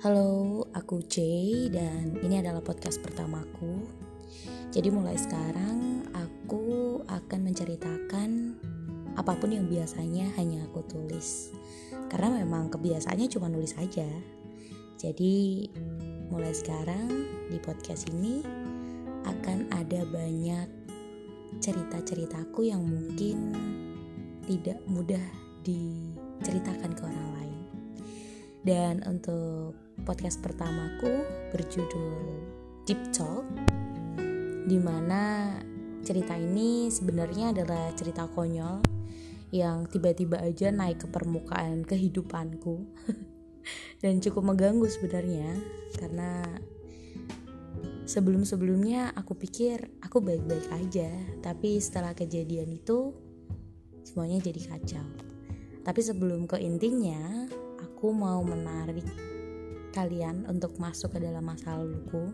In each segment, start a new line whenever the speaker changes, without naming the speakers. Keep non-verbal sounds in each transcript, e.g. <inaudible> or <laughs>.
Halo, aku Jay dan ini adalah podcast pertamaku. Jadi mulai sekarang aku akan menceritakan apa pun yang biasanya hanya aku tulis. Karena memang kebiasaannya cuma nulis aja. Jadi mulai sekarang di podcast ini akan ada banyak cerita-ceritaku yang mungkin tidak mudah diceritakan ke orang lain. Dan untuk podcast pertamaku berjudul Deep Talk di mana cerita ini sebenarnya adalah cerita konyol yang tiba-tiba aja naik ke permukaan kehidupanku. <laughs> Dan cukup mengganggu sebenarnya karena sebelum-sebelumnya aku pikir aku baik-baik aja tapi setelah kejadian itu semuanya jadi kacau. Tapi sebelum ke intinya aku mau menarik kalian untuk masuk ke dalam masa laluku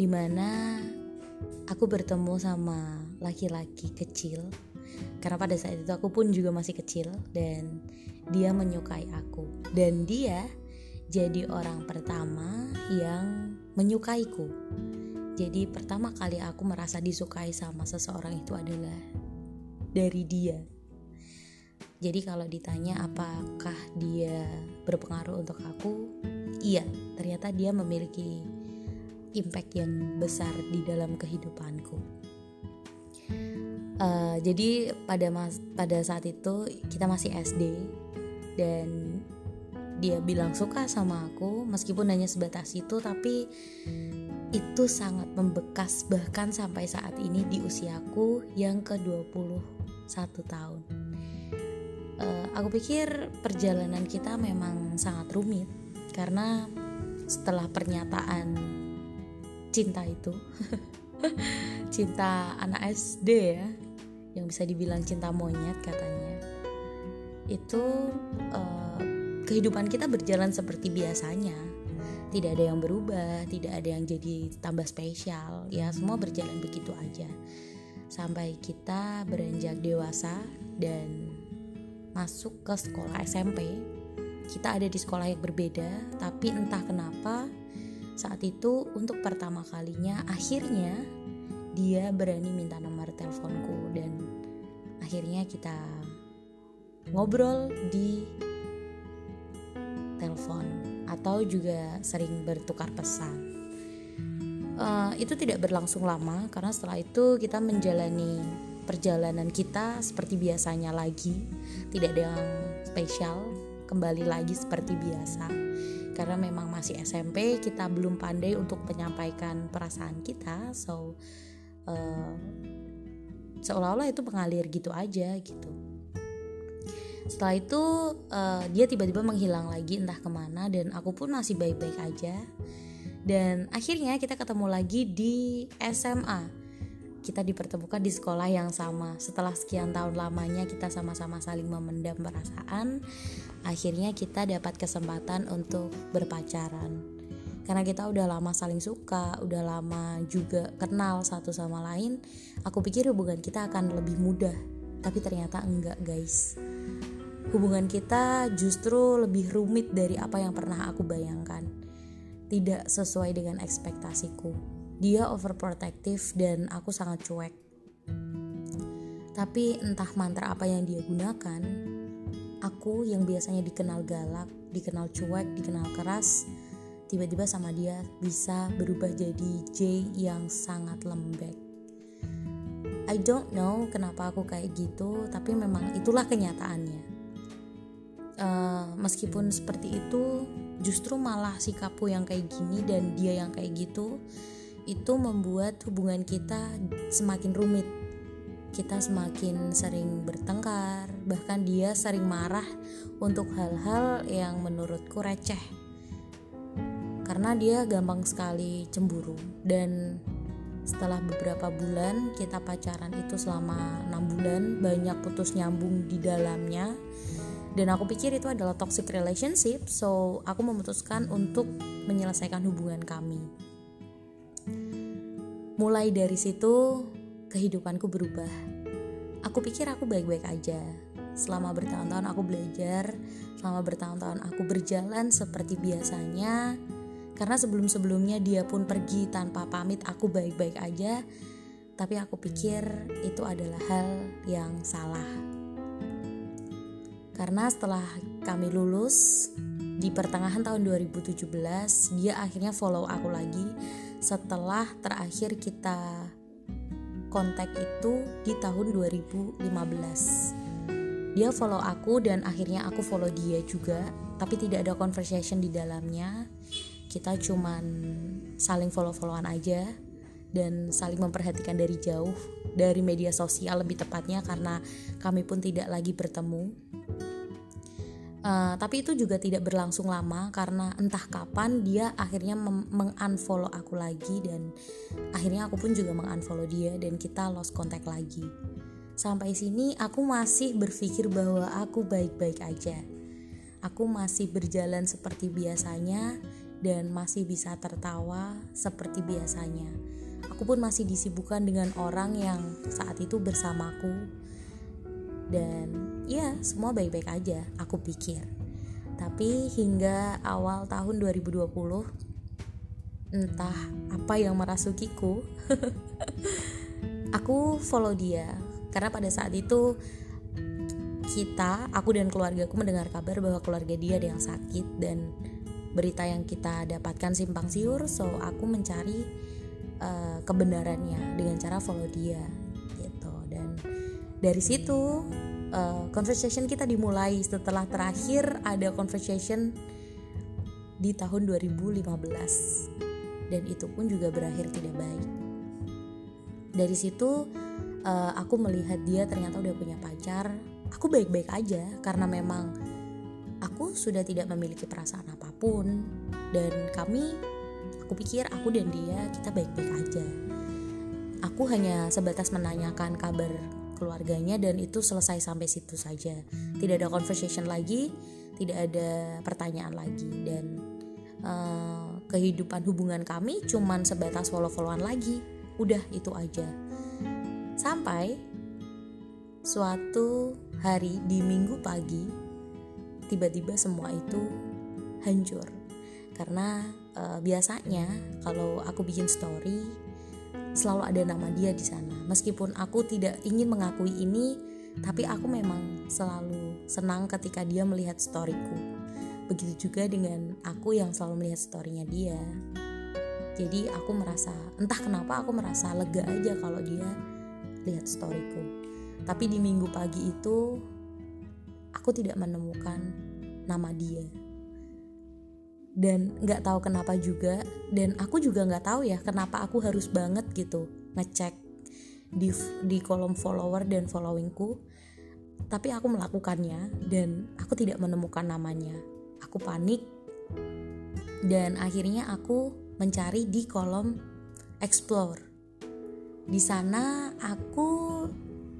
di mana aku bertemu sama laki-laki kecil. Karena pada saat itu aku pun juga masih kecil dan dia menyukai aku. Dan dia jadi orang pertama yang menyukaiku. Jadi pertama kali aku merasa disukai sama seseorang itu adalah dari dia jadi kalau ditanya apakah dia berpengaruh untuk aku, iya, ternyata dia memiliki impact yang besar di dalam kehidupanku. Uh, jadi pada mas pada saat itu kita masih SD dan dia bilang suka sama aku meskipun hanya sebatas itu tapi itu sangat membekas bahkan sampai saat ini di usiaku yang ke-21 tahun uh, aku pikir perjalanan kita memang sangat rumit karena setelah pernyataan cinta itu <laughs> cinta anak SD ya yang bisa dibilang cinta monyet katanya itu uh, kehidupan kita berjalan seperti biasanya. Tidak ada yang berubah tidak ada yang jadi tambah spesial. Ya semua berjalan begitu aja. Sampai kita beranjak dewasa dan masuk ke sekolah SMP kita ada di sekolah yang berbeda tapi entah kenapa saat itu untuk pertama kalinya akhirnya dia berani minta nomor teleponku dan akhirnya kita ngobrol di telepon atau juga sering bertukar pesan. Uh, itu tidak berlangsung lama karena setelah itu kita menjalani perjalanan kita seperti biasanya lagi, tidak ada yang spesial, kembali lagi seperti biasa. Karena memang masih SMP, kita belum pandai untuk menyampaikan perasaan kita, so uh, seolah-olah itu mengalir gitu aja gitu. Setelah itu uh, dia tiba-tiba menghilang lagi entah ke mana dan aku pun masih baik-baik aja. Dan akhirnya kita ketemu lagi di SMA kita dipertemukan di sekolah yang sama. Setelah sekian tahun lamanya kita sama-sama saling memendam perasaan, akhirnya kita dapat kesempatan untuk berpacaran. Karena kita udah lama saling suka, udah lama juga kenal satu sama lain, aku pikir hubungan kita akan lebih mudah. Tapi ternyata enggak, guys. Hubungan kita justru lebih rumit dari apa yang pernah aku bayangkan. Tidak sesuai dengan ekspektasiku dia overprotective dan aku sangat cuek. Tapi entah mantra apa yang dia gunakan, aku yang biasanya dikenal galak, dikenal cuek, dikenal keras, tiba-tiba sama dia bisa berubah jadi J yang sangat lembek. I don't know kenapa aku kayak gitu, tapi memang itulah kenyataannya. Uh, meskipun seperti itu, justru malah sikapku yang kayak gini dan dia yang kayak gitu itu membuat hubungan kita semakin rumit. Kita semakin sering bertengkar, bahkan dia sering marah untuk hal-hal yang menurutku receh. Karena dia gampang sekali cemburu dan setelah beberapa bulan kita pacaran itu selama enam bulan banyak putus nyambung di dalamnya dan aku pikir itu adalah toxic relationship so aku memutuskan untuk menyelesaikan hubungan kami Mulai dari situ kehidupanku berubah. Aku pikir aku baik-baik aja. selama bertahun-tahun aku belajar selama bertahun-tahun aku berjalan seperti biasanya karena sebelum-sebelumnya dia pun pergi tanpa pamit aku baik-baik aja tapi aku pikir itu adalah hal yang salah karena setelah kami lulus di pertengahan tahun 2017 dia akhirnya follow aku lagi setelah terakhir kita kontak itu di tahun 2015 dia follow aku dan akhirnya aku follow dia juga tapi tidak ada conversation di dalamnya. Kita cuman saling follow-followan aja dan saling memperhatikan dari jauh dari media sosial lebih tepatnya karena kami pun tidak lagi bertemu uh, tapi itu juga tidak berlangsung lama karena entah kapan dia akhirnya mengunfollow aku lagi dan akhirnya aku pun juga mengunfollow dia dan kita lost contact lagi sampai sini aku masih berpikir bahwa aku baik-baik aja aku masih berjalan seperti biasanya dan masih bisa tertawa seperti biasanya. Aku pun masih disibukkan dengan orang yang saat itu bersamaku. Dan ya, semua baik-baik aja, aku pikir. Tapi hingga awal tahun 2020 entah apa yang merasukiku <laughs> aku follow dia karena pada saat itu kita aku dan keluargaku mendengar kabar bahwa keluarga dia ada yang sakit dan berita yang kita dapatkan simpang siur so aku mencari uh, kebenarannya dengan cara follow dia gitu dan dari situ uh, conversation kita dimulai setelah terakhir ada conversation di tahun 2015 dan itu pun juga berakhir tidak baik. Dari situ uh, aku melihat dia ternyata udah punya pacar. Aku baik-baik aja karena memang aku sudah tidak memiliki perasaan apa pun. Dan kami aku pikir aku dan dia kita baik-baik aja. Aku hanya sebatas menanyakan kabar keluarganya dan itu selesai sampai situ saja. Tidak ada conversation lagi tidak ada pertanyaan lagi. Dan uh, kehidupan hubungan kami cuman sebatas follow-followan lagi. Udah itu aja. Sampai suatu hari di minggu pagi tiba-tiba semua itu hancur. Karena uh, biasanya kalau aku bikin story selalu ada nama dia di sana. Meskipun aku tidak ingin mengakui ini tapi aku memang selalu senang ketika dia melihat storyku. Begitu juga dengan aku yang selalu melihat storynya dia. Jadi aku merasa entah kenapa aku merasa lega aja kalau dia lihat storyku. Tapi di minggu pagi itu aku tidak menemukan nama dia dan nggak tahu kenapa juga dan aku juga nggak tahu ya kenapa aku harus banget gitu ngecek di di kolom follower dan followingku. Tapi aku melakukannya dan aku tidak menemukan namanya. Aku panik dan akhirnya aku mencari di kolom explore. Di sana aku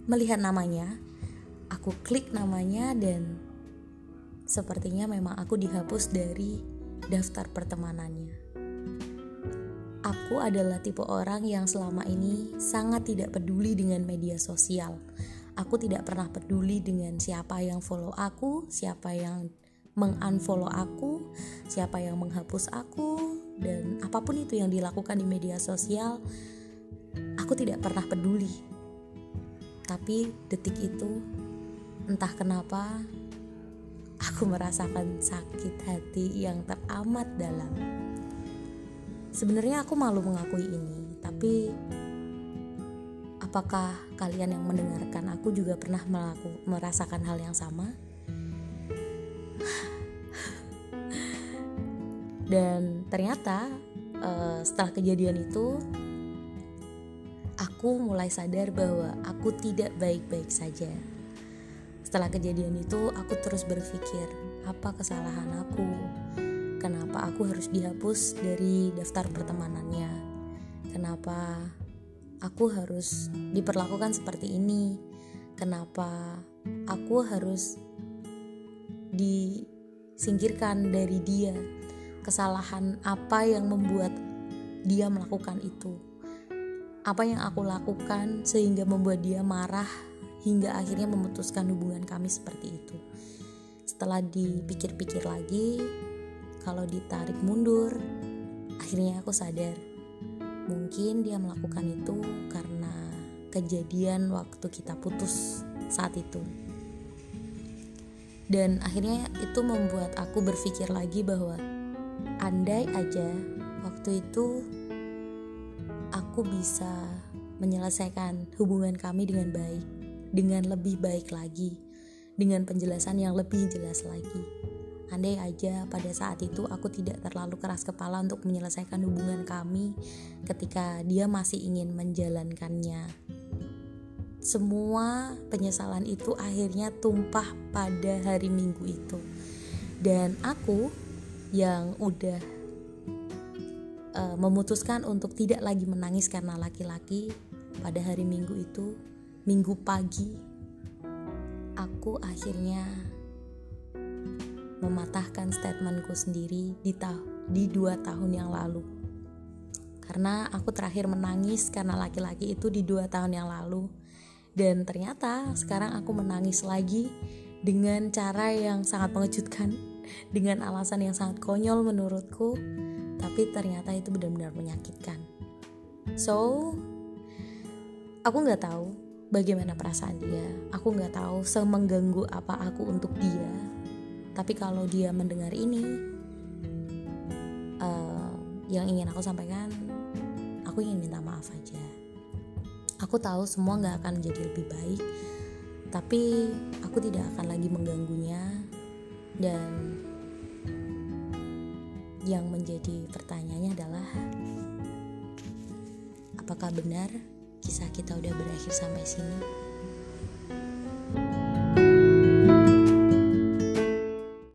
melihat namanya aku klik namanya dan sepertinya memang aku dihapus dari daftar pertemanannya. Aku adalah tipe orang yang selama ini sangat tidak peduli dengan media sosial. Aku tidak pernah peduli dengan siapa yang follow aku, siapa yang mengunfollow aku, siapa yang menghapus aku, dan apa pun itu yang dilakukan di media sosial, aku tidak pernah peduli. Tapi detik itu Entah kenapa, aku merasakan sakit hati yang teramat dalam. Sebenarnya aku malu mengakui ini, tapi apakah kalian yang mendengarkan aku juga pernah melaku, merasakan hal yang sama? Dan ternyata uh, setelah kejadian itu, aku mulai sadar bahwa aku tidak baik-baik saja setelah kejadian itu, aku terus berpikir, apa kesalahan aku? Kenapa aku harus dihapus dari daftar pertemanannya? Kenapa aku harus diperlakukan seperti ini? Kenapa aku harus disingkirkan dari dia? Kesalahan apa yang membuat dia melakukan itu? Apa yang aku lakukan sehingga membuat dia marah hingga akhirnya memutuskan hubungan kami seperti itu. Setelah dipikir-pikir lagi, kalau ditarik mundur, akhirnya aku sadar mungkin dia melakukan itu karena kejadian waktu kita putus saat itu. Dan akhirnya itu membuat aku berpikir lagi bahwa andai aja waktu itu aku bisa menyelesaikan hubungan kami dengan baik, dengan lebih baik lagi, dengan penjelasan yang lebih jelas lagi. Andai aja pada saat itu aku tidak terlalu keras kepala untuk menyelesaikan hubungan kami ketika dia masih ingin menjalankannya. Semua penyesalan itu akhirnya tumpah pada hari Minggu itu. Dan aku yang udah uh, memutuskan untuk tidak lagi menangis karena laki-laki pada hari Minggu itu, Minggu pagi, aku akhirnya mematahkan statementku sendiri di, ta di dua tahun yang lalu. Karena aku terakhir menangis karena laki-laki itu di dua tahun yang lalu. Dan ternyata sekarang aku menangis lagi dengan cara yang sangat mengejutkan, dengan alasan yang sangat konyol menurutku, tapi ternyata itu benar-benar menyakitkan. So, aku nggak tahu bagaimana perasaan dia. Aku nggak tahu semengganggu apa aku untuk dia. Tapi kalau dia mendengar ini uh, yang ingin aku sampaikan aku ingin minta maaf aja. Aku tahu semua nggak akan jadi lebih baik tapi aku tidak akan lagi mengganggunya. Dan yang menjadi pertanyaannya adalah apakah benar kisah kita udah berakhir sampai sini.